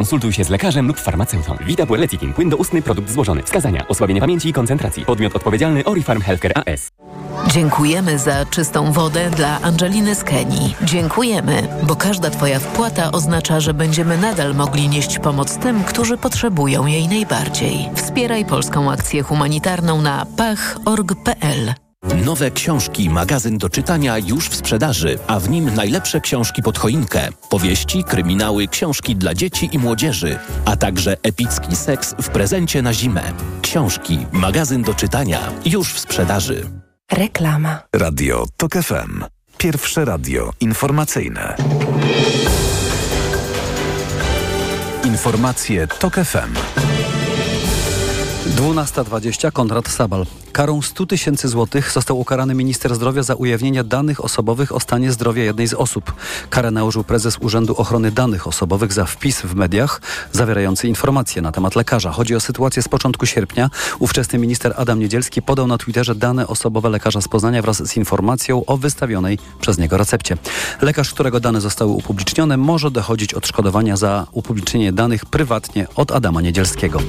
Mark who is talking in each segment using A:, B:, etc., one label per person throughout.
A: Konsultuj się z lekarzem lub farmaceutą. Vita Lecithin. Płyn do ustny, produkt złożony. Wskazania. Osłabienie pamięci i koncentracji. Podmiot odpowiedzialny Orifarm Healthcare AS.
B: Dziękujemy za czystą wodę dla Angeliny z Kenii. Dziękujemy, bo każda Twoja wpłata oznacza, że będziemy nadal mogli nieść pomoc tym, którzy potrzebują jej najbardziej. Wspieraj polską akcję humanitarną na pach.org.pl.
C: Nowe książki, magazyn do czytania już w sprzedaży, a w nim najlepsze książki pod choinkę. Powieści, kryminały, książki dla dzieci i młodzieży, a także epicki seks w prezencie na zimę. Książki, magazyn do czytania już w sprzedaży.
D: Reklama.
E: Radio TOK FM. Pierwsze radio informacyjne. Informacje TOK FM.
F: 12.20 Konrad Sabal. Karą 100 tysięcy złotych został ukarany minister zdrowia za ujawnienie danych osobowych o stanie zdrowia jednej z osób. Karę nałożył prezes Urzędu Ochrony Danych Osobowych za wpis w mediach zawierający informacje na temat lekarza. Chodzi o sytuację z początku sierpnia. Ówczesny minister Adam Niedzielski podał na Twitterze dane osobowe lekarza z Poznania wraz z informacją o wystawionej przez niego recepcie. Lekarz, którego dane zostały upublicznione, może dochodzić odszkodowania za upublicznienie danych prywatnie od Adama Niedzielskiego.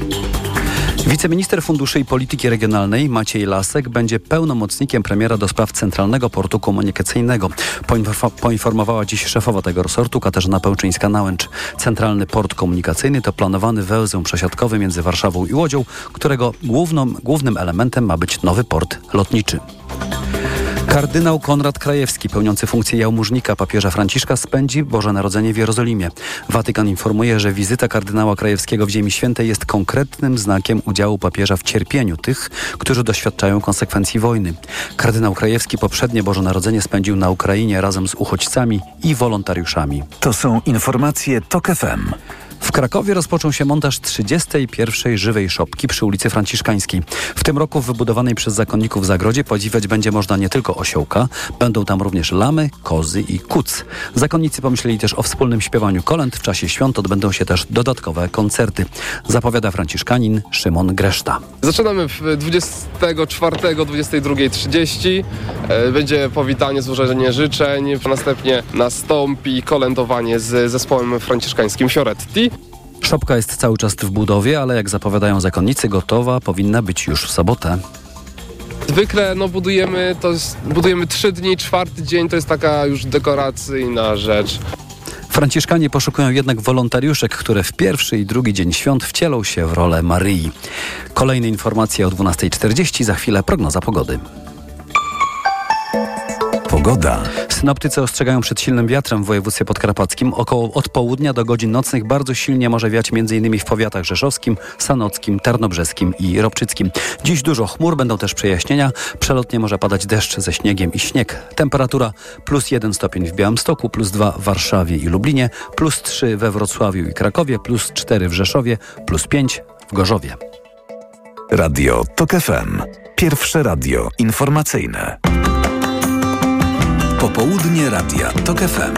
F: Wiceminister Funduszy i Polityki Regionalnej Maciej Lasek będzie pełnomocnikiem premiera do spraw Centralnego Portu Komunikacyjnego. Poinformowała dziś szefowa tego resortu Katarzyna Pełczyńska-Nałęcz. Centralny Port Komunikacyjny to planowany węzeł przesiadkowy między Warszawą i Łodzią, którego główną, głównym elementem ma być nowy port lotniczy. Kardynał Konrad Krajewski, pełniący funkcję jałmużnika papieża Franciszka, spędzi Boże Narodzenie w Jerozolimie. Watykan informuje, że wizyta kardynała Krajewskiego w Ziemi Świętej jest konkretnym znakiem udziału papieża w cierpieniu tych, którzy doświadczają konsekwencji wojny. Kardynał Krajewski poprzednie Boże Narodzenie spędził na Ukrainie razem z uchodźcami i wolontariuszami.
E: To są informacje TOK FM.
F: W Krakowie rozpoczął się montaż 31. żywej szopki przy ulicy Franciszkańskiej. W tym roku w wybudowanej przez zakonników zagrodzie podziwiać będzie można nie tylko osiołka, będą tam również lamy, kozy i kuc. Zakonnicy pomyśleli też o wspólnym śpiewaniu kolęd. W czasie świąt odbędą się też dodatkowe koncerty. Zapowiada franciszkanin Szymon Greszta.
G: Zaczynamy 24, 22.30. E, będzie powitanie, złożenie życzeń. Następnie nastąpi kolędowanie z zespołem franciszkańskim Fioretti.
F: Szopka jest cały czas w budowie, ale jak zapowiadają zakonnicy, gotowa powinna być już w sobotę.
G: Zwykle no, budujemy, to jest, budujemy trzy dni, czwarty dzień to jest taka już dekoracyjna rzecz.
F: Franciszkanie poszukują jednak wolontariuszek, które w pierwszy i drugi dzień świąt wcielą się w rolę Maryi. Kolejne informacje o 12.40, za chwilę prognoza pogody.
E: Pogoda.
F: Synoptycy ostrzegają przed silnym wiatrem w województwie podkarpackim. Około od południa do godzin nocnych bardzo silnie może wiać m.in. w powiatach rzeszowskim, sanockim, tarnobrzeskim i ropczyckim. Dziś dużo chmur, będą też przejaśnienia. Przelotnie może padać deszcz ze śniegiem i śnieg. Temperatura plus 1 stopień w Białymstoku, plus 2 w Warszawie i Lublinie, plus 3 we Wrocławiu i Krakowie, plus 4 w Rzeszowie, plus 5 w Gorzowie.
E: Radio TOK FM. Pierwsze radio informacyjne. Popołudnie Radia TOK FM.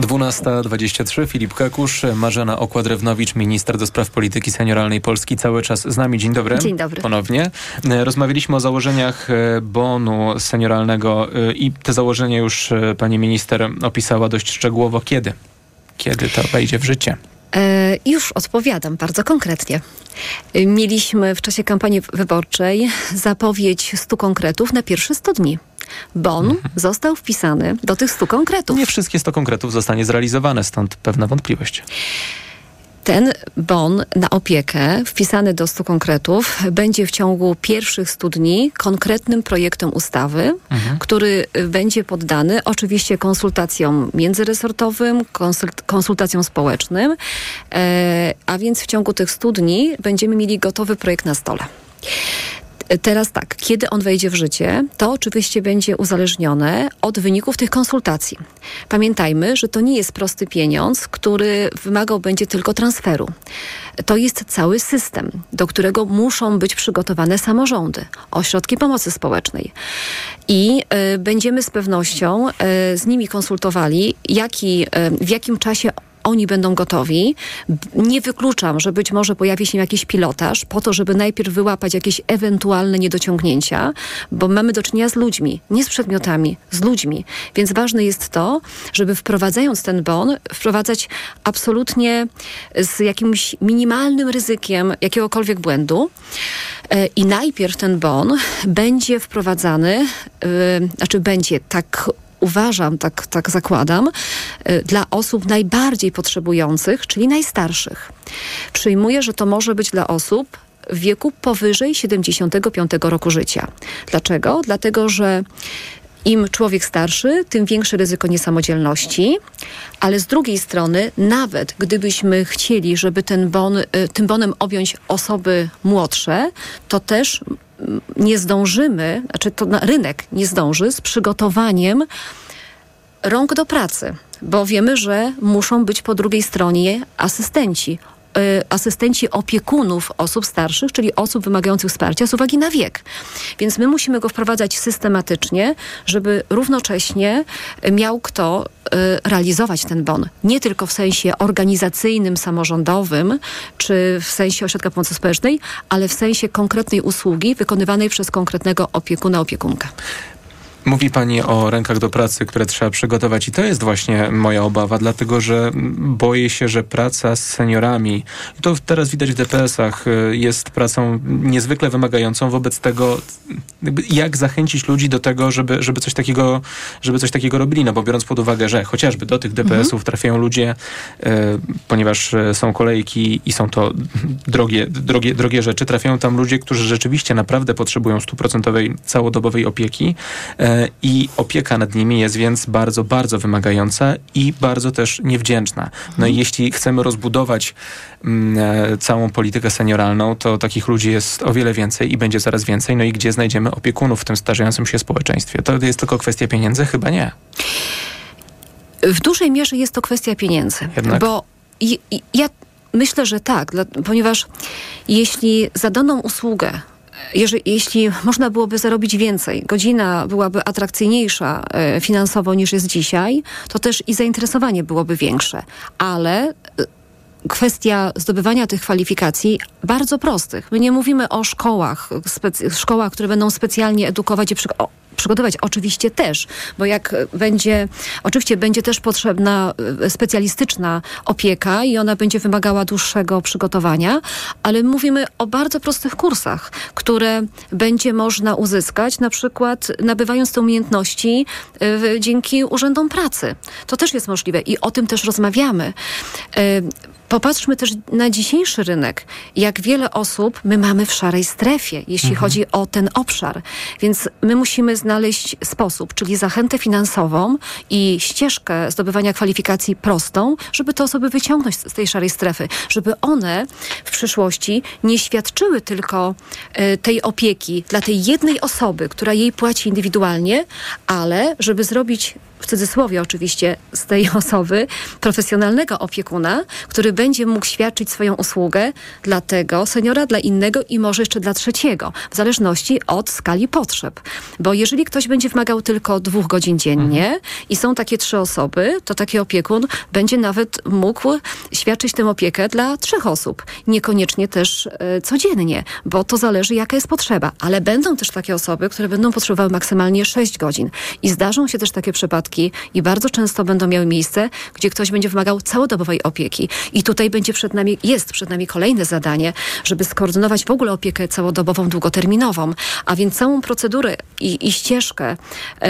H: 12.23 Filip Kakusz, Marzena Okładrewnowicz, minister do spraw polityki senioralnej Polski, cały czas z nami. Dzień dobry.
I: Dzień dobry.
H: Ponownie. Rozmawialiśmy o założeniach e, bonu senioralnego e, i te założenia już e, pani minister opisała dość szczegółowo. Kiedy? Kiedy to wejdzie w życie?
I: E, już odpowiadam bardzo konkretnie. Mieliśmy w czasie kampanii wyborczej zapowiedź 100 konkretów na pierwsze 100 dni. Bon mhm. został wpisany do tych 100 konkretów.
H: Nie wszystkie 100 konkretów zostanie zrealizowane, stąd pewna wątpliwość.
I: Ten bon na opiekę, wpisany do 100 konkretów, będzie w ciągu pierwszych 100 dni konkretnym projektem ustawy, mhm. który będzie poddany oczywiście konsultacjom międzyresortowym, konsult konsultacjom społecznym, e, a więc w ciągu tych 100 dni będziemy mieli gotowy projekt na stole. Teraz tak, kiedy on wejdzie w życie, to oczywiście będzie uzależnione od wyników tych konsultacji. Pamiętajmy, że to nie jest prosty pieniądz, który wymagał będzie tylko transferu. To jest cały system, do którego muszą być przygotowane samorządy, ośrodki pomocy społecznej. I y, będziemy z pewnością y, z nimi konsultowali, jaki, y, w jakim czasie oni będą gotowi. Nie wykluczam, że być może pojawi się jakiś pilotaż po to, żeby najpierw wyłapać jakieś ewentualne niedociągnięcia, bo mamy do czynienia z ludźmi, nie z przedmiotami, z ludźmi. Więc ważne jest to, żeby wprowadzając ten bon, wprowadzać absolutnie z jakimś minimalnym ryzykiem jakiegokolwiek błędu. E, I najpierw ten bon będzie wprowadzany, yy, znaczy będzie tak uważam, tak, tak zakładam, y, dla osób najbardziej potrzebujących, czyli najstarszych. Przyjmuję, że to może być dla osób w wieku powyżej 75 roku życia. Dlaczego? Dlatego, że im człowiek starszy, tym większe ryzyko niesamodzielności, ale z drugiej strony, nawet gdybyśmy chcieli, żeby ten bon, y, tym bonem objąć osoby młodsze, to też nie zdążymy, znaczy to rynek nie zdąży z przygotowaniem rąk do pracy, bo wiemy, że muszą być po drugiej stronie asystenci y, asystenci opiekunów osób starszych, czyli osób wymagających wsparcia z uwagi na wiek. Więc my musimy go wprowadzać systematycznie, żeby równocześnie miał kto realizować ten bon. Nie tylko w sensie organizacyjnym, samorządowym, czy w sensie ośrodka pomocy społecznej, ale w sensie konkretnej usługi wykonywanej przez konkretnego opiekuna, opiekunkę.
H: Mówi Pani o rękach do pracy, które trzeba przygotować i to jest właśnie moja obawa, dlatego że boję się, że praca z seniorami, to teraz widać w DPS-ach, y, jest pracą niezwykle wymagającą wobec tego, jak zachęcić ludzi do tego, żeby, żeby, coś, takiego, żeby coś takiego robili, no bo biorąc pod uwagę, że chociażby do tych DPS-ów mhm. trafiają ludzie, y, ponieważ y, są kolejki i są to drogie, drogie, drogie rzeczy, trafiają tam ludzie, którzy rzeczywiście naprawdę potrzebują stuprocentowej, całodobowej opieki, i opieka nad nimi jest więc bardzo, bardzo wymagająca i bardzo też niewdzięczna. No i jeśli chcemy rozbudować mm, e, całą politykę senioralną, to takich ludzi jest o wiele więcej i będzie coraz więcej. No i gdzie znajdziemy opiekunów w tym starzejącym się społeczeństwie? To jest tylko kwestia pieniędzy? Chyba nie.
I: W dużej mierze jest to kwestia pieniędzy. Jednak? Bo ja myślę, że tak, ponieważ jeśli za daną usługę jeżeli, jeśli można byłoby zarobić więcej, godzina byłaby atrakcyjniejsza e, finansowo niż jest dzisiaj, to też i zainteresowanie byłoby większe. Ale e, kwestia zdobywania tych kwalifikacji bardzo prostych. My nie mówimy o szkołach, szkołach, które będą specjalnie edukować i przygotować. Oczywiście też, bo jak będzie, oczywiście będzie też potrzebna e, specjalistyczna opieka i ona będzie wymagała dłuższego przygotowania, ale mówimy o bardzo prostych kursach, które będzie można uzyskać na przykład nabywając te umiejętności y, dzięki urzędom pracy. To też jest możliwe i o tym też rozmawiamy. Y, Popatrzmy też na dzisiejszy rynek. Jak wiele osób my mamy w szarej strefie, jeśli mhm. chodzi o ten obszar. Więc my musimy znaleźć sposób, czyli zachętę finansową i ścieżkę zdobywania kwalifikacji prostą, żeby te osoby wyciągnąć z tej szarej strefy, żeby one w przyszłości nie świadczyły tylko y, tej opieki dla tej jednej osoby, która jej płaci indywidualnie, ale żeby zrobić w cudzysłowie oczywiście, z tej osoby profesjonalnego opiekuna, który będzie mógł świadczyć swoją usługę dla tego seniora, dla innego i może jeszcze dla trzeciego, w zależności od skali potrzeb. Bo jeżeli ktoś będzie wymagał tylko dwóch godzin dziennie mhm. i są takie trzy osoby, to taki opiekun będzie nawet mógł świadczyć tę opiekę dla trzech osób. Niekoniecznie też e, codziennie, bo to zależy jaka jest potrzeba. Ale będą też takie osoby, które będą potrzebowały maksymalnie sześć godzin. I zdarzą się też takie przypadki, przypadki i bardzo często będą miały miejsce, gdzie ktoś będzie wymagał całodobowej opieki. I tutaj będzie przed nami, jest przed nami kolejne zadanie, żeby skoordynować w ogóle opiekę całodobową, długoterminową, a więc całą procedurę i, i ścieżkę e,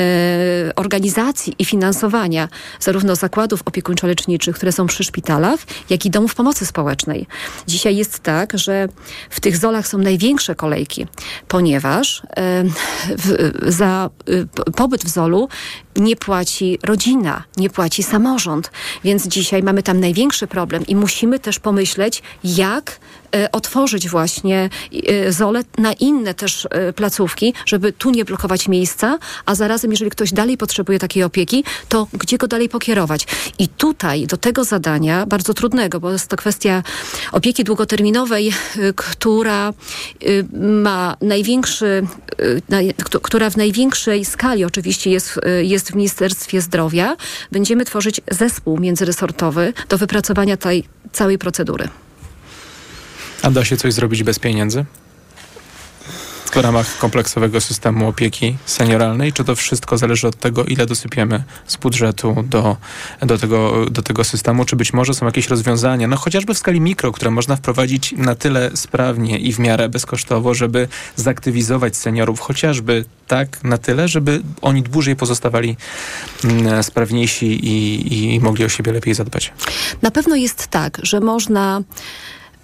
I: organizacji i finansowania zarówno zakładów opiekuńczo-leczniczych, które są przy szpitalach, jak i domów pomocy społecznej. Dzisiaj jest tak, że w tych zolach są największe kolejki, ponieważ e, w, za e, pobyt w zolu nie płaci rodzina, nie płaci samorząd. Więc dzisiaj mamy tam największy problem i musimy też pomyśleć, jak otworzyć właśnie e, Zole na inne też e, placówki, żeby tu nie blokować miejsca, a zarazem, jeżeli ktoś dalej potrzebuje takiej opieki, to gdzie go dalej pokierować? I tutaj do tego zadania, bardzo trudnego, bo jest to kwestia opieki długoterminowej, która ma największy, która w największej skali oczywiście jest, jest w, Ministerstwie Zdrowia będziemy tworzyć zespół międzyresortowy do wypracowania tej całej procedury.
H: A da się coś zrobić bez pieniędzy? w ramach kompleksowego systemu opieki senioralnej? Czy to wszystko zależy od tego, ile dosypiemy z budżetu do, do, tego, do tego systemu? Czy być może są jakieś rozwiązania, no chociażby w skali mikro, które można wprowadzić na tyle sprawnie i w miarę bezkosztowo, żeby zaktywizować seniorów, chociażby tak na tyle, żeby oni dłużej pozostawali mm, sprawniejsi i, i mogli o siebie lepiej zadbać?
I: Na pewno jest tak, że można.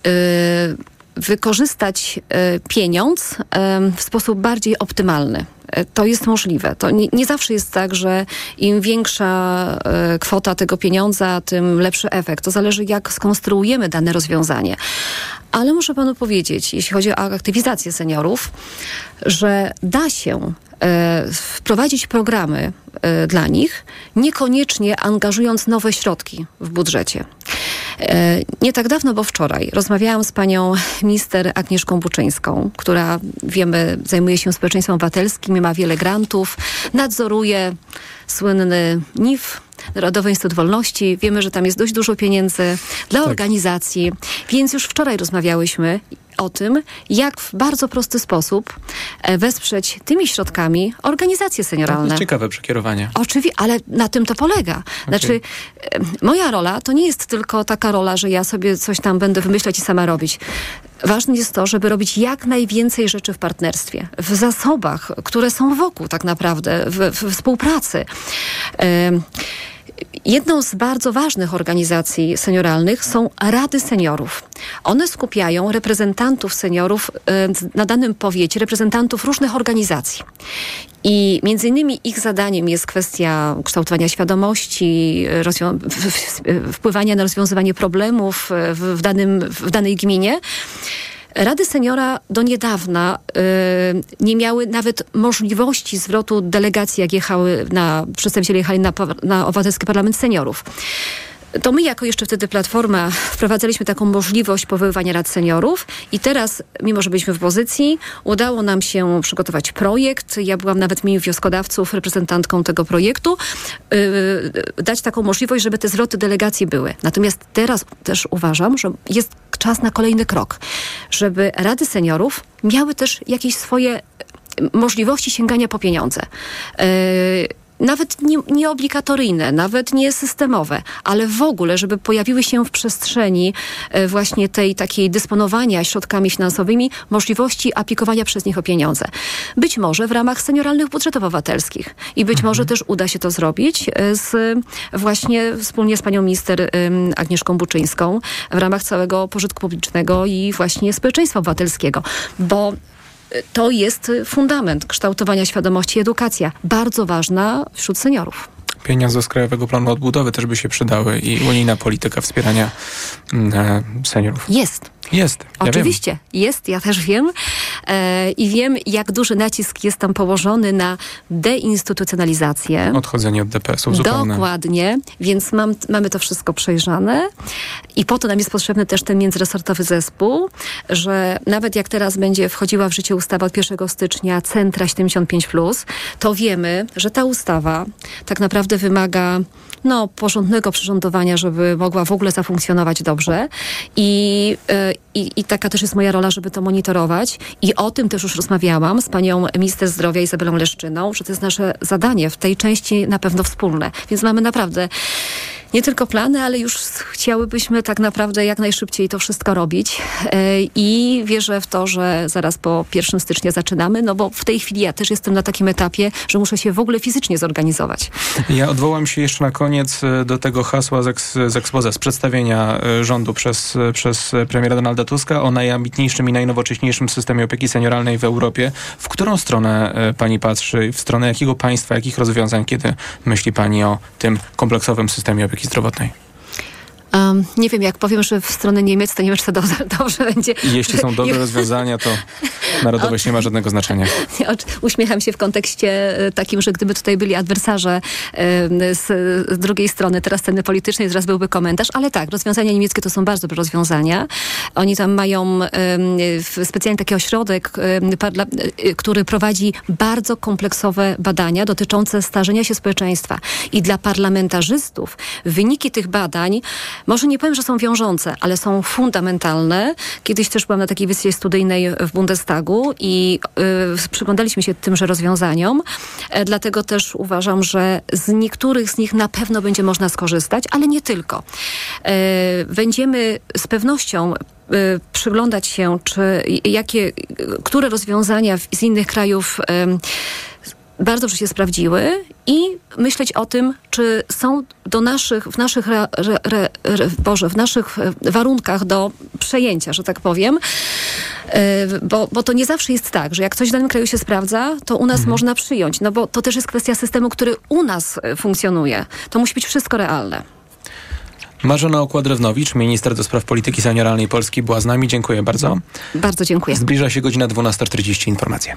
I: Yy wykorzystać e, pieniądz e, w sposób bardziej optymalny. To jest możliwe. To nie, nie, zawsze jest tak, że im większa kwota tego pieniądza, tym lepszy efekt. To zależy, jak skonstruujemy dane rozwiązanie. Ale muszę panu powiedzieć, jeśli chodzi o aktywizację seniorów, że da się wprowadzić programy dla nich, niekoniecznie angażując nowe środki w budżecie. E, nie tak dawno, bo wczoraj rozmawiałam z panią minister Agnieszką Buczyńską, która wiemy zajmuje się społeczeństwem obywatelskim, ma wiele grantów, nadzoruje słynny NIF, Narodowy Instytut Wolności. Wiemy, że tam jest dość dużo pieniędzy dla tak. organizacji, więc już wczoraj rozmawiałyśmy o tym, jak w bardzo prosty sposób e, wesprzeć tymi środkami organizacje senioralne. To
H: jest ciekawe przekierowanie.
I: Oczywiście, ale na tym to polega. Znaczy, moja rola to nie jest tylko taka rola, że ja sobie coś tam będę wymyślać i sama robić. Ważne jest to, żeby robić jak najwięcej rzeczy w partnerstwie, w zasobach, które są wokół tak naprawdę, w, w współpracy. Jedną z bardzo ważnych organizacji senioralnych są Rady Seniorów. One skupiają reprezentantów seniorów na danym powiecie, reprezentantów różnych organizacji. I między innymi ich zadaniem jest kwestia kształtowania świadomości, wpływania na rozwiązywanie problemów w, w, danym, w danej gminie. Rady seniora do niedawna y, nie miały nawet możliwości zwrotu delegacji, jak jechały na, przedstawiciele jechali na, na Obywatelski Parlament Seniorów to my jako jeszcze wtedy Platforma wprowadzaliśmy taką możliwość powoływania rad seniorów i teraz, mimo że byliśmy w pozycji, udało nam się przygotować projekt. Ja byłam nawet w imieniu wnioskodawców reprezentantką tego projektu, yy, dać taką możliwość, żeby te zwroty delegacji były. Natomiast teraz też uważam, że jest czas na kolejny krok, żeby rady seniorów miały też jakieś swoje możliwości sięgania po pieniądze. Yy, nawet nie, nie obligatoryjne, nawet nie systemowe, ale w ogóle, żeby pojawiły się w przestrzeni e, właśnie tej takiej dysponowania środkami finansowymi możliwości aplikowania przez nich o pieniądze. Być może w ramach senioralnych budżetów obywatelskich i być mhm. może też uda się to zrobić e, z, właśnie wspólnie z panią minister Agnieszką Buczyńską w ramach całego pożytku publicznego i właśnie społeczeństwa obywatelskiego, bo to jest fundament kształtowania świadomości, edukacja, bardzo ważna wśród seniorów
H: pieniądze z Krajowego Planu Odbudowy też by się przydały i unijna polityka wspierania mm, e, seniorów.
I: Jest.
H: Jest.
I: Ja Oczywiście, wiem. jest, ja też wiem. E, I wiem, jak duży nacisk jest tam położony na deinstytucjonalizację.
H: Odchodzenie od DPS-ów zupełnie.
I: Dokładnie, więc mam, mamy to wszystko przejrzane i po to nam jest potrzebny też ten międzyresortowy zespół, że nawet jak teraz będzie wchodziła w życie ustawa od 1 stycznia Centra 75+, to wiemy, że ta ustawa tak naprawdę wymaga no, porządnego przyrządowania, żeby mogła w ogóle zafunkcjonować dobrze. I, e, i, I taka też jest moja rola, żeby to monitorować. I o tym też już rozmawiałam z panią minister zdrowia Izabelą Leszczyną, że to jest nasze zadanie w tej części na pewno wspólne. Więc mamy naprawdę nie tylko plany, ale już chciałybyśmy tak naprawdę jak najszybciej to wszystko robić. E, I wierzę w to, że zaraz po 1 stycznia zaczynamy, no bo w tej chwili ja też jestem na takim etapie, że muszę się w ogóle fizycznie zorganizować.
H: Ja odwołam się jeszcze na koniec e, do tego hasła z, eks, z ekspoze, z przedstawienia e, rządu przez, przez premiera Donalda Tuska o najambitniejszym i najnowocześniejszym systemie opieki senioralnej w Europie. W którą stronę pani patrzy? W stronę jakiego państwa, jakich rozwiązań, kiedy myśli pani o tym kompleksowym systemie opieki zdrowotnej?
I: Um, nie wiem, jak powiem, że w stronę Niemiec, to nie wiem, czy to dobrze, dobrze będzie.
H: I jeśli są dobre rozwiązania, to Narodowość nie ma żadnego znaczenia.
I: Uśmiecham się w kontekście e, takim, że gdyby tutaj byli adwersarze z, z drugiej strony teraz sceny politycznej, zaraz byłby komentarz, ale tak, rozwiązania niemieckie to są bardzo dobre rozwiązania. Oni tam mają specjalnie taki ośrodek, e, który prowadzi bardzo kompleksowe badania dotyczące starzenia się społeczeństwa. I dla parlamentarzystów wyniki tych badań, może nie powiem, że są wiążące, ale są fundamentalne. Kiedyś też byłam na takiej wystawie studyjnej w Bundestagu i y, przyglądaliśmy się tymże rozwiązaniom. E, dlatego też uważam, że z niektórych z nich na pewno będzie można skorzystać, ale nie tylko. E, będziemy z pewnością y, przyglądać się, czy jakie, które rozwiązania z innych krajów bardzo dobrze się sprawdziły i myśleć o tym, czy są do naszych, w naszych, re, re, re, Boże, w naszych e, warunkach do przejęcia, że tak powiem. E, bo, bo to nie zawsze jest tak, że jak coś w danym kraju się sprawdza, to u nas mhm. można przyjąć. No bo to też jest kwestia systemu, który u nas e, funkcjonuje. To musi być wszystko realne.
H: Marzena Okładrewnowicz, minister do spraw polityki senioralnej Polski była z nami. Dziękuję bardzo.
I: Bardzo dziękuję.
H: Zbliża się godzina 12.40. Informacje.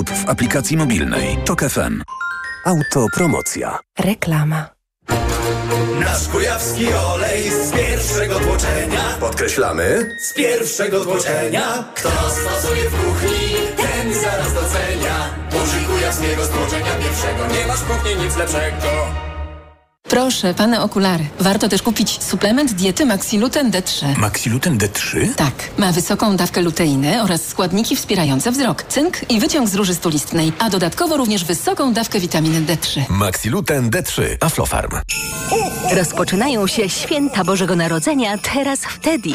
E: w aplikacji mobilnej. TOK FM. Autopromocja.
J: Reklama.
K: Nasz kujawski olej z pierwszego tłoczenia.
L: Podkreślamy.
K: Z pierwszego tłoczenia. Kto stosuje w kuchni, ten zaraz docenia. Użyj kujawskiego stłoczenia pierwszego. Nie masz kuchni nic lepszego
J: Proszę, pane okulary. Warto też kupić suplement diety Maxiluten D3.
L: Maxiluten D3?
J: Tak. Ma wysoką dawkę luteiny oraz składniki wspierające wzrok, cynk i wyciąg z róży stulistnej, a dodatkowo również wysoką dawkę witaminy D3.
L: Maxiluten D3. Aflofarm.
M: Rozpoczynają się święta Bożego Narodzenia teraz w Teddy.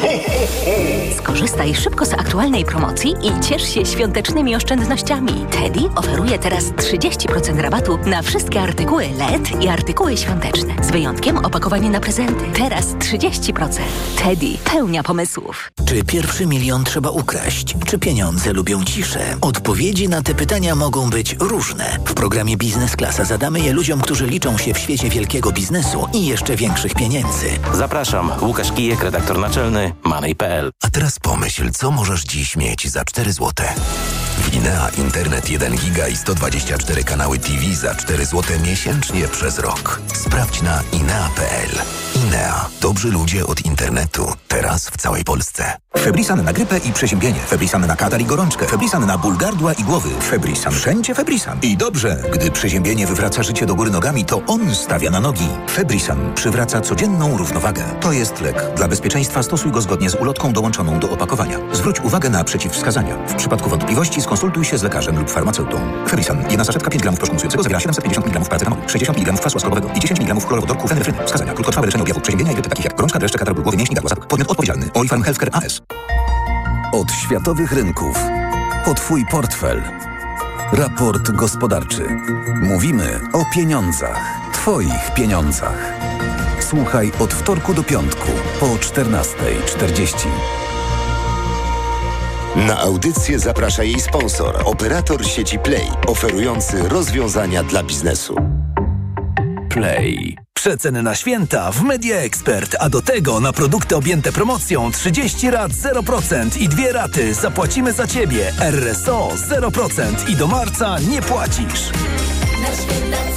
M: Skorzystaj szybko z aktualnej promocji i ciesz się świątecznymi oszczędnościami. Teddy oferuje teraz 30% rabatu na wszystkie artykuły LED i artykuły świąteczne. Z wyjątkiem opakowania na prezenty. Teraz 30%. Teddy pełnia pomysłów.
N: Czy pierwszy milion trzeba ukraść? Czy pieniądze lubią ciszę? Odpowiedzi na te pytania mogą być różne. W programie Biznes Klasa zadamy je ludziom, którzy liczą się w świecie wielkiego biznesu i jeszcze większych pieniędzy.
O: Zapraszam. Łukasz Kijek, redaktor naczelny Money.pl.
P: A teraz pomyśl, co możesz dziś mieć za 4 zł. W Inea Internet 1 giga i 124 kanały TV za 4 zł miesięcznie przez rok. Sprawdź na inea.pl. Inea. Dobrzy ludzie od internetu. Teraz w całej Polsce.
Q: Febrisan na grypę i przeziębienie. Febrisan na katar i gorączkę. Febrisan na ból gardła i głowy. Febrisan. Wszędzie Febrisan. I dobrze, gdy przeziębienie wywraca życie do góry nogami, to on stawia na nogi. Febrisan przywraca codzienną równowagę. To jest lek. Dla bezpieczeństwa stosuj go zgodnie z ulotką dołączoną do opakowania. Zwróć uwagę na przeciwwskazania. W przypadku wątpliwości skonsultuj się z lekarzem lub farmaceutą. Febrisan. Jedna saszetka 5 gramów proszku zawiera 750 mg paracetamolu, 60 mg kwasu i 10 mg chlorowodorku fenefryny. Wskazania. Krótkotrwałe leczenie objawów przeziębienia i grypy takich jak gorączka, dreszcze, katar, ból głowy, mięśni, gardła, Podmiot odpowiedzialny. Olifarm Healthcare AS.
E: Od światowych rynków. Po Twój portfel. Raport gospodarczy. Mówimy o pieniądzach. Twoich pieniądzach. Słuchaj od wtorku do piątku po 14.40.
R: Na audycję zaprasza jej sponsor, operator sieci Play, oferujący rozwiązania dla biznesu.
S: Play. Przeceny na święta w Media Expert, a do tego na produkty objęte promocją 30 rat 0% i dwie raty zapłacimy za Ciebie. RSO 0% i do marca nie płacisz. Na święta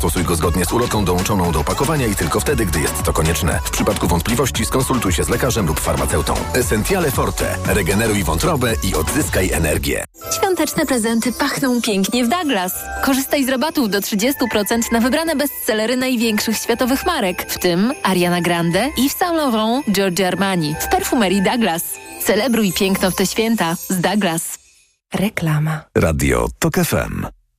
L: stosuj go zgodnie z ulotką dołączoną do opakowania i tylko wtedy, gdy jest to konieczne. W przypadku wątpliwości skonsultuj się z lekarzem lub farmaceutą. Essentiale Forte. Regeneruj wątrobę i odzyskaj energię.
J: Świąteczne prezenty pachną pięknie w Douglas. Korzystaj z rabatów do 30% na wybrane bestsellery największych światowych marek, w tym Ariana Grande, Yves Saint Laurent, Giorgio Armani w perfumerii Douglas. Celebruj piękno w te święta z Douglas.
T: Reklama.
E: Radio TOK FM.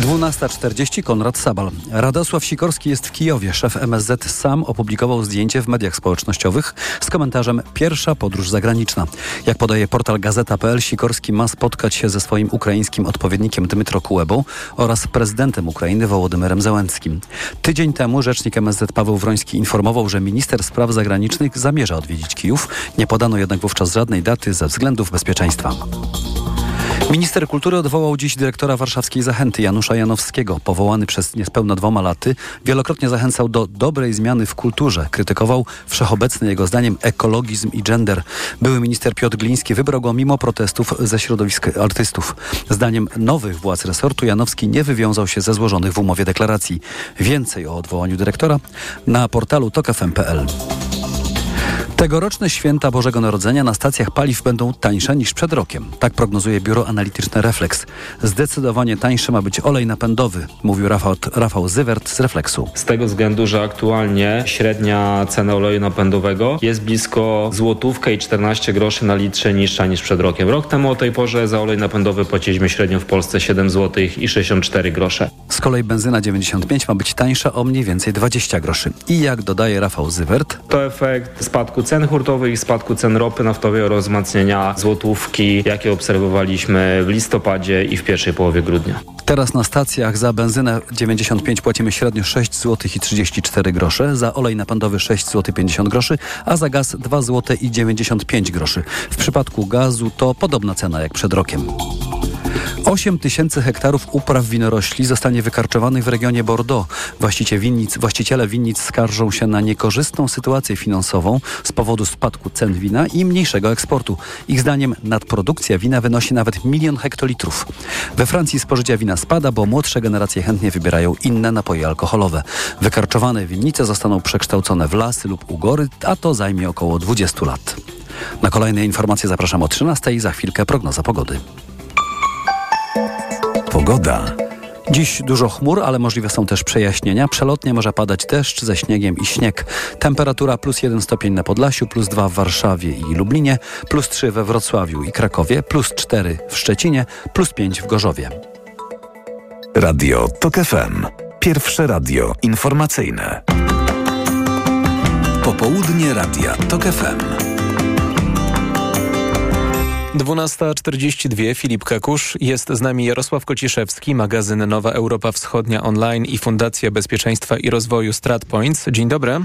F: 12.40 Konrad Sabal. Radosław Sikorski jest w Kijowie. Szef MSZ sam opublikował zdjęcie w mediach społecznościowych z komentarzem Pierwsza podróż zagraniczna. Jak podaje portal Gazeta.pl, Sikorski ma spotkać się ze swoim ukraińskim odpowiednikiem Dmytro Kulebą oraz prezydentem Ukrainy Wołodymyrem Zełenskim. Tydzień temu rzecznik MSZ Paweł Wroński informował, że minister spraw zagranicznych zamierza odwiedzić Kijów. Nie podano jednak wówczas żadnej daty ze względów bezpieczeństwa. Minister kultury odwołał dziś dyrektora warszawskiej Zachęty Janusza Janowskiego. Powołany przez niespełna dwoma laty, wielokrotnie zachęcał do dobrej zmiany w kulturze. Krytykował wszechobecny jego zdaniem ekologizm i gender. Były minister Piotr Gliński wybrał go mimo protestów ze środowisk artystów. Zdaniem nowych władz resortu Janowski nie wywiązał się ze złożonych w umowie deklaracji. Więcej o odwołaniu dyrektora na portalu tokafm.pl. Tegoroczne święta Bożego Narodzenia na stacjach paliw będą tańsze niż przed rokiem. Tak prognozuje biuro analityczne Reflex. Zdecydowanie tańszy ma być olej napędowy, mówił Rafał, Rafał Zywert z Reflexu.
U: Z tego względu, że aktualnie średnia cena oleju napędowego jest blisko złotówkę i 14 groszy na litrze niższa niż przed rokiem. Rok temu o tej porze za olej napędowy płaciliśmy średnio w Polsce 7 zł i 64 grosze.
F: Z kolei benzyna 95 ma być tańsza o mniej więcej 20 groszy. I jak dodaje Rafał Zywert,
U: to efekt spadku cen hurtowych spadku cen ropy naftowej oraz wzmacnienia złotówki, jakie obserwowaliśmy w listopadzie i w pierwszej połowie grudnia.
F: Teraz na stacjach za benzynę 95 płacimy średnio 6 zł i 34 grosze, za olej napędowy 6 zł 50 groszy, a za gaz 2 zł i 95 groszy. W przypadku gazu to podobna cena jak przed rokiem. 8 tysięcy hektarów upraw winorośli zostanie wykarczowanych w regionie Bordeaux. Właściciele winnic, właściciele winnic skarżą się na niekorzystną sytuację finansową z powodu spadku cen wina i mniejszego eksportu. Ich zdaniem nadprodukcja wina wynosi nawet milion hektolitrów. We Francji spożycie wina spada, bo młodsze generacje chętnie wybierają inne napoje alkoholowe. Wykarczowane winnice zostaną przekształcone w lasy lub ugory, a to zajmie około 20 lat. Na kolejne informacje zapraszam o 13 i za chwilkę prognoza pogody.
E: Pogoda.
F: Dziś dużo chmur, ale możliwe są też przejaśnienia. Przelotnie może padać deszcz ze śniegiem i śnieg. Temperatura plus 1 stopień na Podlasiu, plus 2 w Warszawie i Lublinie, plus 3 we Wrocławiu i Krakowie, plus 4 w Szczecinie, plus 5 w Gorzowie.
E: Radio TOK FM. Pierwsze radio informacyjne. Popołudnie Radia TOK FM.
H: 12.42 Filip Kakusz. Jest z nami Jarosław Kociszewski, magazyn Nowa Europa Wschodnia Online i Fundacja Bezpieczeństwa i Rozwoju StratPoints. Dzień dobry.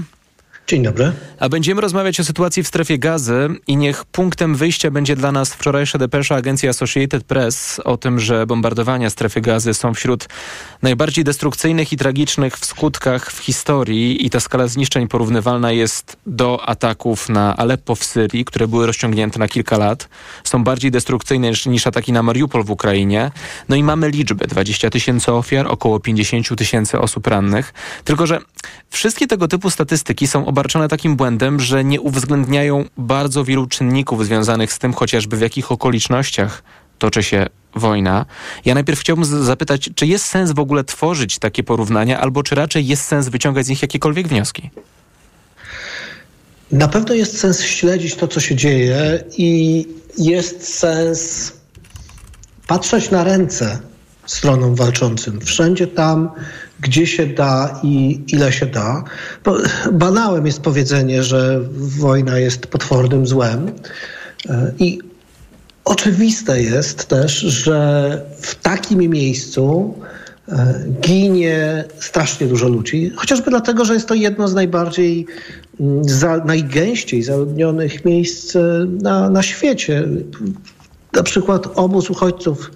V: Dzień dobry.
H: A będziemy rozmawiać o sytuacji w strefie gazy i niech punktem wyjścia będzie dla nas wczorajsza depesza agencji Associated Press o tym, że bombardowania strefy gazy są wśród najbardziej destrukcyjnych i tragicznych w skutkach w historii i ta skala zniszczeń porównywalna jest do ataków na Aleppo w Syrii, które były rozciągnięte na kilka lat. Są bardziej destrukcyjne niż, niż ataki na Mariupol w Ukrainie. No i mamy liczby. 20 tysięcy ofiar, około 50 tysięcy osób rannych. Tylko, że wszystkie tego typu statystyki są obarczone takim błędem, że nie uwzględniają bardzo wielu czynników związanych z tym, chociażby w jakich okolicznościach toczy się wojna. Ja najpierw chciałbym zapytać, czy jest sens w ogóle tworzyć takie porównania, albo czy raczej jest sens wyciągać z nich jakiekolwiek wnioski?
V: Na pewno jest sens śledzić to, co się dzieje i jest sens patrzeć na ręce stronom walczącym. Wszędzie tam, gdzie się da i ile się da. Bo banałem jest powiedzenie, że wojna jest potwornym złem. E, I oczywiste jest też, że w takim miejscu e, ginie strasznie dużo ludzi, chociażby dlatego, że jest to jedno z najbardziej, mm, za, najgęściej zaludnionych miejsc e, na, na świecie. Na przykład obóz uchodźców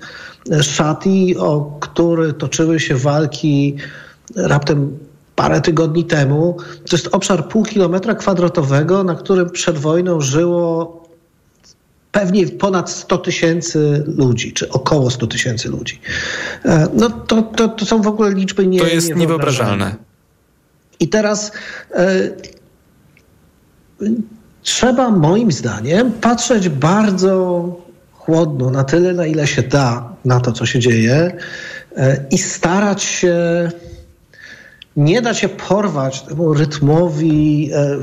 V: Szati, o który toczyły się walki raptem parę tygodni temu. To jest obszar pół kilometra kwadratowego, na którym przed wojną żyło pewnie ponad 100 tysięcy ludzi, czy około 100 tysięcy ludzi. E, no to, to, to są w ogóle liczby nie
H: To jest niewyobrażalne.
V: I teraz e, trzeba moim zdaniem patrzeć bardzo chłodno, na tyle, na ile się da, na to, co się dzieje e, i starać się nie dać się porwać temu rytmowi e,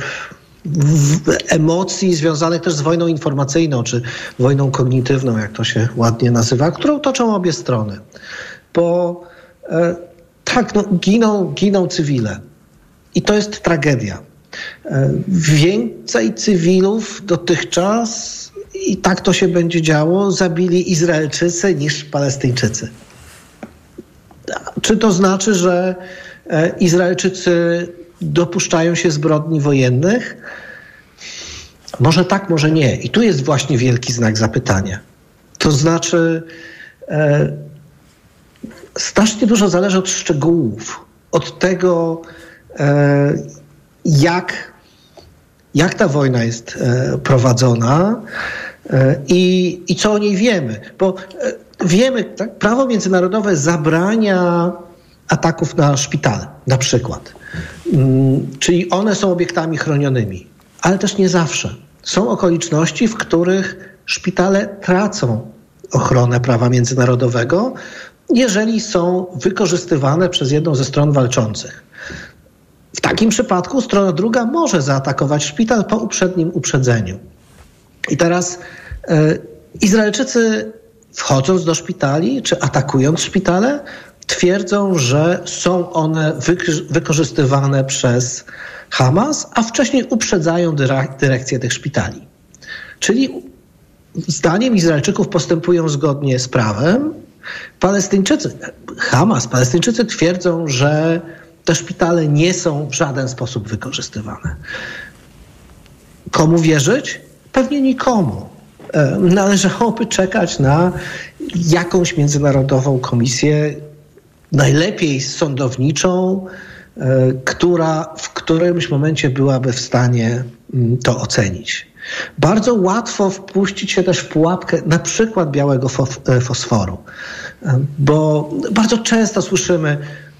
V: emocji związanych też z wojną informacyjną, czy wojną kognitywną, jak to się ładnie nazywa, którą toczą obie strony. Bo e, tak, no, giną, giną cywile. I to jest tragedia. Więcej cywilów dotychczas i tak to się będzie działo, zabili Izraelczycy niż Palestyńczycy. Czy to znaczy, że e, Izraelczycy dopuszczają się zbrodni wojennych? Może tak, może nie. I tu jest właśnie wielki znak zapytania. To znaczy, e, strasznie dużo zależy od szczegółów, od tego, e, jak, jak ta wojna jest e, prowadzona, I, I co o niej wiemy? Bo e, wiemy, tak, prawo międzynarodowe zabrania ataków na szpitale, na przykład. Mm, czyli one są obiektami chronionymi, ale też nie zawsze. Są okoliczności, w których szpitale tracą ochronę prawa międzynarodowego, jeżeli są wykorzystywane przez jedną ze stron walczących. W takim przypadku strona druga może zaatakować szpital po uprzednim uprzedzeniu. I teraz e, Izraelczycy wchodząc do szpitali, czy atakując szpitale, twierdzą, że są one wykorzystywane przez Hamas, a wcześniej uprzedzają dyrekcję tych szpitali. Czyli zdaniem Izraelczyków postępują zgodnie z prawem. Palestyńczycy, Hamas, Palestyńczycy twierdzą, że te szpitale nie są w żaden sposób wykorzystywane. Komu wierzyć? Pewnie nikomu. E, należałoby czekać na jakąś międzynarodową komisję, najlepiej sądowniczą, e, która w którymś momencie byłaby w stanie mm, to ocenić. Bardzo łatwo wpuścić się też w pułapkę na przykład białego e, fosforu, bo bardzo często słyszymy,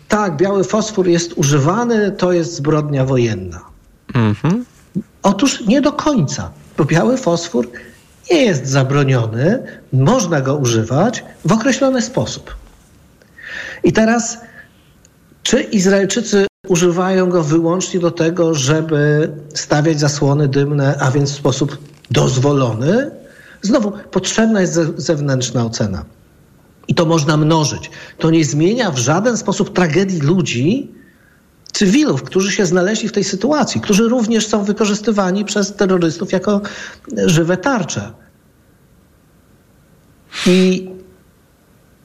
V: tak, biały fosfor jest używany, to jest zbrodnia wojenna. Mhm. Otóż nie do końca bo biały fosfor nie jest zabroniony, można go używać w określony sposób. I teraz, czy Izraelczycy używają go wyłącznie do tego, żeby stawiać zasłony dymne, a więc w sposób dozwolony? Znowu, potrzebna jest zewnętrzna ocena. I to można mnożyć. To nie zmienia w żaden sposób tragedii ludzi, cywilów, którzy się znaleźli w tej sytuacji, którzy również są wykorzystywani przez terrorystów jako żywe tarcze. I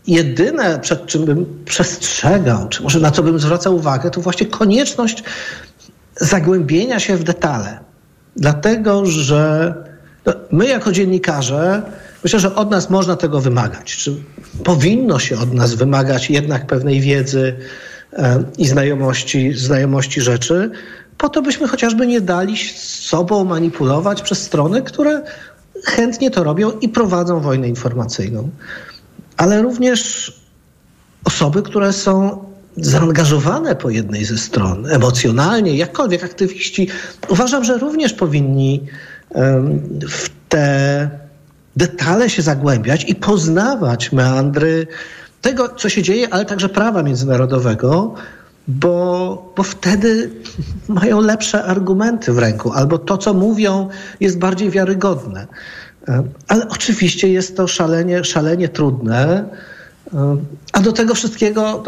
V: jedyne, przed czym bym przestrzegał, czy może na co bym zwracał uwagę, to właśnie konieczność zagłębienia się w detale. Dlatego, że no, my jako dziennikarze, myślę, że od nas można tego wymagać. Czy powinno się od nas wymagać jednak pewnej wiedzy, i znajomości, znajomości rzeczy, po to byśmy chociażby nie dali sobą manipulować przez strony, które chętnie to robią i prowadzą wojnę informacyjną. Ale również osoby, które są zaangażowane po jednej ze stron, emocjonalnie, jakkolwiek aktywiści, uważam, że również powinni w te detale się zagłębiać i poznawać meandry tego, co się dzieje, ale także prawa międzynarodowego, bo, bo wtedy mają lepsze argumenty w ręku, albo to, co mówią, jest bardziej wiarygodne. E, ale oczywiście jest to szalenie, szalenie trudne. A do tego wszystkiego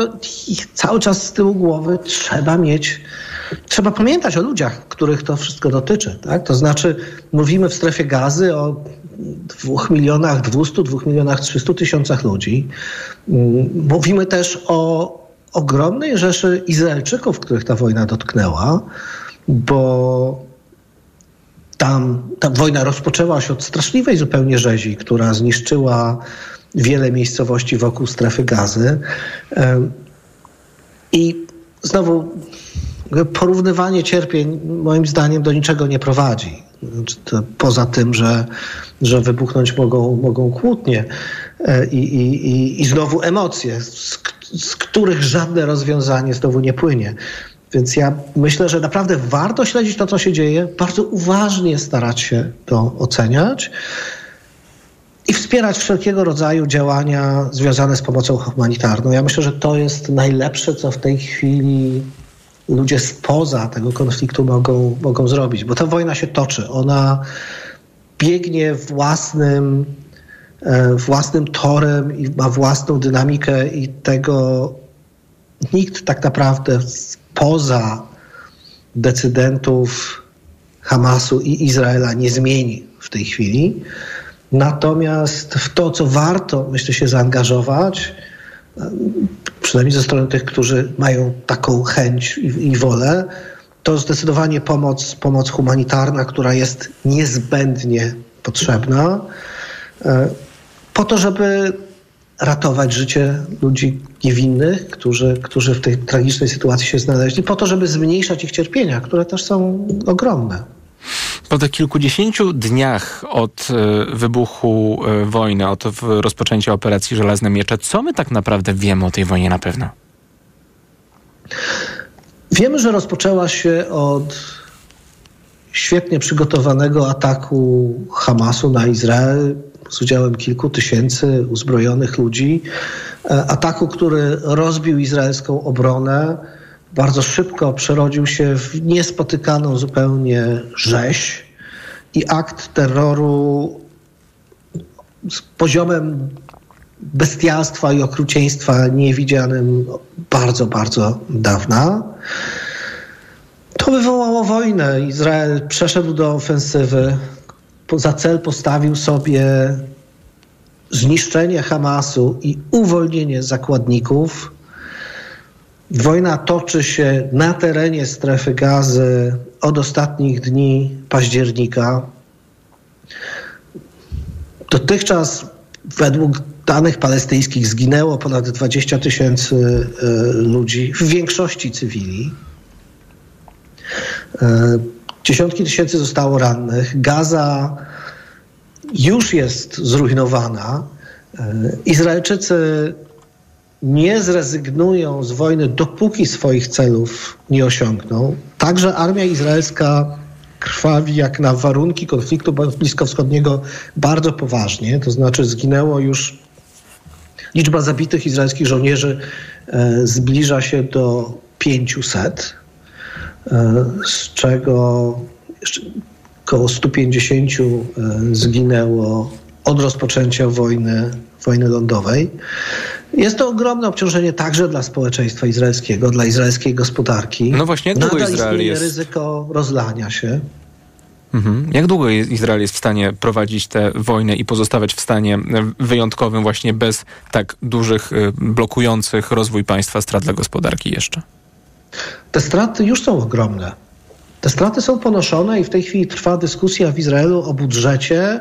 V: cały czas z tyłu głowy trzeba mieć, trzeba pamiętać o ludziach, których to wszystko dotyczy. Tak? To znaczy, mówimy w strefie gazy o dwóch milionach 200, dwóch milionach 300 tysiącach ludzi. Mówimy też o ogromnej rzeszy Izraelczyków, których ta wojna dotknęła, bo tam ta wojna rozpoczęła się od straszliwej zupełnie rzezi, która zniszczyła wiele miejscowości wokół strefy gazy. I znowu porównywanie cierpień moim zdaniem do niczego nie prowadzi. Znaczy, poza tym, że, że wybuchnąć mogą, mogą kłótnie e, i, i, i znowu emocje, z, z których żadne rozwiązanie znowu nie płynie. Więc ja myślę, że naprawdę warto śledzić to, co się dzieje, bardzo uważnie starać się to oceniać i wspierać wszelkiego rodzaju działania związane z pomocą humanitarną. Ja myślę, że to jest najlepsze, co w tej chwili ludzie spoza tego konfliktu mogą, mogą zrobić, bo ta wojna się toczy. Ona biegnie własnym, e, własnym torem i ma własną dynamikę i tego nikt tak naprawdę poza decydentów Hamasu i Izraela nie zmieni w tej chwili. Natomiast w to, co warto, myślę, się zaangażować, przynajmniej ze strony tych, którzy mają taką chęć i, i wolę, to zdecydowanie pomoc, pomoc humanitarna, która jest niezbędnie potrzebna, e, po to, żeby ratować życie ludzi niewinnych, którzy, którzy w tej tragicznej sytuacji się znaleźli, po to, żeby zmniejszać ich cierpienia, które też są ogromne.
H: Po tych kilkudziesięciu dniach od e, wybuchu e, wojny, od rozpoczęcia operacji Żelazne Miecze, co my tak naprawdę wiemy o tej wojnie na pewno?
V: Wiemy, że rozpoczęła się od świetnie przygotowanego ataku Hamasu na Izrael z udziałem kilku tysięcy uzbrojonych ludzi. E, ataku, który rozbił izraelską obronę bardzo szybko przerodził się w niespotykaną zupełnie rzeź i akt terroru z poziomem bestialstwa i okrucieństwa niewidzianym bardzo, bardzo dawna. To wywołało wojnę. Izrael przeszedł do ofensywy. Za cel postawił sobie zniszczenie Hamasu i uwolnienie zakładników. Wojna toczy się na terenie strefy gazy od ostatnich dni października. Dotychczas według danych palestyńskich zginęło ponad 20 tysięcy e, ludzi, w większości cywili. E, dziesiątki tysięcy zostało rannych. Gaza już jest zrujnowana. E, Izraelczycy nie zrezygnują z wojny, dopóki swoich celów nie osiągną. Także armia izraelska krwawi jak na warunki konfliktu bliskowschodniego bardzo poważnie. To znaczy zginęło już liczba zabitych izraelskich żołnierzy e, zbliża się do 500, e, z czego około 150 e, zginęło od rozpoczęcia wojny, wojny lądowej. Jest to ogromne obciążenie także dla społeczeństwa izraelskiego, dla izraelskiej gospodarki.
H: No właśnie, jak długo
V: Nadal
H: Izrael jest...
V: ryzyko rozlania się.
H: Mhm. Jak długo Izrael jest w stanie prowadzić tę wojnę i pozostawać w stanie wyjątkowym właśnie bez tak dużych, y, blokujących rozwój państwa strat dla gospodarki jeszcze?
V: Te straty już są ogromne. Te straty są ponoszone i w tej chwili trwa dyskusja w Izraelu o budżecie.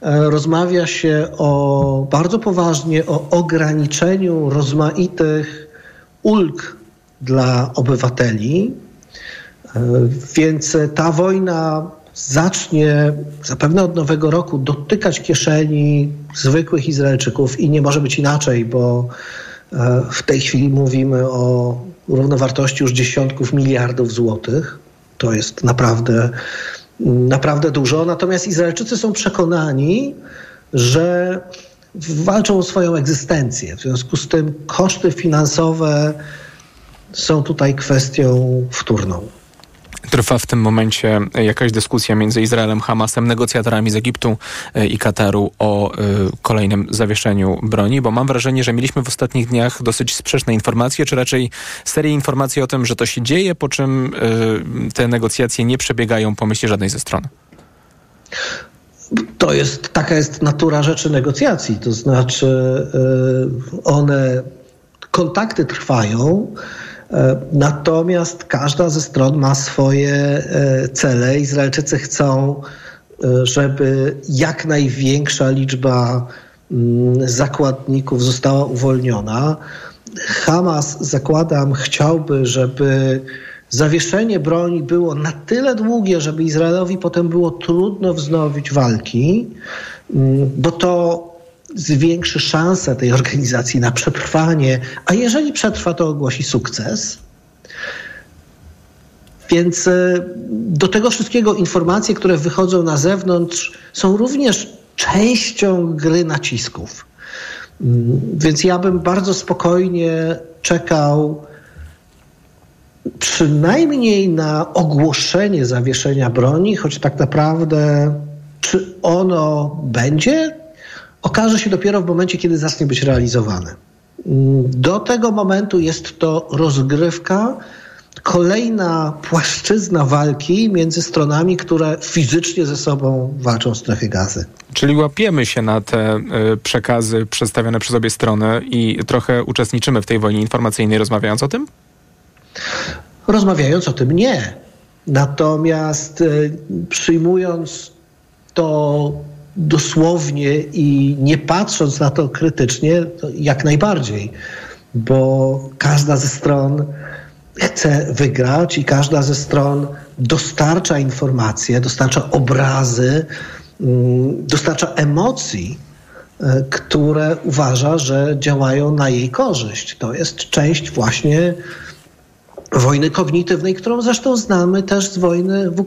V: E, rozmawia się o bardzo poważnie o ograniczeniu rozmaitych ulg dla obywateli. E, więc ta wojna zacznie zapewne od nowego roku dotykać kieszeni zwykłych Izraelczyków i nie może być inaczej, bo e, w tej chwili mówimy o równowartości już dziesiątków miliardów złotych. To jest naprawdę, naprawdę dużo. Natomiast Izraelczycy są przekonani, że walczą o swoją egzystencję. W związku z tym koszty finansowe są tutaj kwestią wtórną.
H: Trwa w tym momencie jakaś dyskusja między Izraelem, Hamasem, negocjatorami z Egiptu e, i Kataru o e, kolejnym zawieszeniu broni, bo mam wrażenie, że mieliśmy w ostatnich dniach dosyć sprzeczne informacje, czy raczej serię informacji o tym, że to się dzieje, po czym e, te negocjacje nie przebiegają po myśli żadnej ze stron.
V: To jest, taka jest natura rzeczy negocjacji, to znaczy one, kontakty trwają, Natomiast każda ze stron ma swoje e, cele. Izraelczycy chcą, e, żeby jak największa liczba mm, zakładników została uwolniona. Hamas, zakładam, chciałby, żeby zawieszenie broni było na tyle długie, żeby Izraelowi potem było trudno wznowić walki, mm, bo to zwiększy szanse tej organizacji na przetrwanie, a jeżeli przetrwa, to ogłosi sukces. Więc e, do tego wszystkiego informacje, które wychodzą na zewnątrz, są również częścią gry nacisków. Mm, więc ja bym bardzo spokojnie czekał przynajmniej na ogłoszenie zawieszenia broni, choć tak naprawdę czy ono będzie, okaże się dopiero w momencie, kiedy zacznie być realizowane. Do tego momentu jest to rozgrywka, kolejna płaszczyzna walki między stronami, które fizycznie ze sobą walczą w strefie gazy.
H: Czyli łapiemy się na te y, przekazy przedstawione przez obie strony i trochę uczestniczymy w tej wojnie informacyjnej, rozmawiając o tym?
V: Rozmawiając o tym nie. Natomiast y, przyjmując to dosłownie i nie patrząc na to krytycznie, to jak najbardziej, bo każda ze stron chce wygrać i każda ze stron dostarcza informacje, dostarcza obrazy, mm, dostarcza emocji, e, które uważa, że działają na jej korzyść. To jest część właśnie wojny kognitywnej, którą zresztą znamy też z wojny w Ukrainie.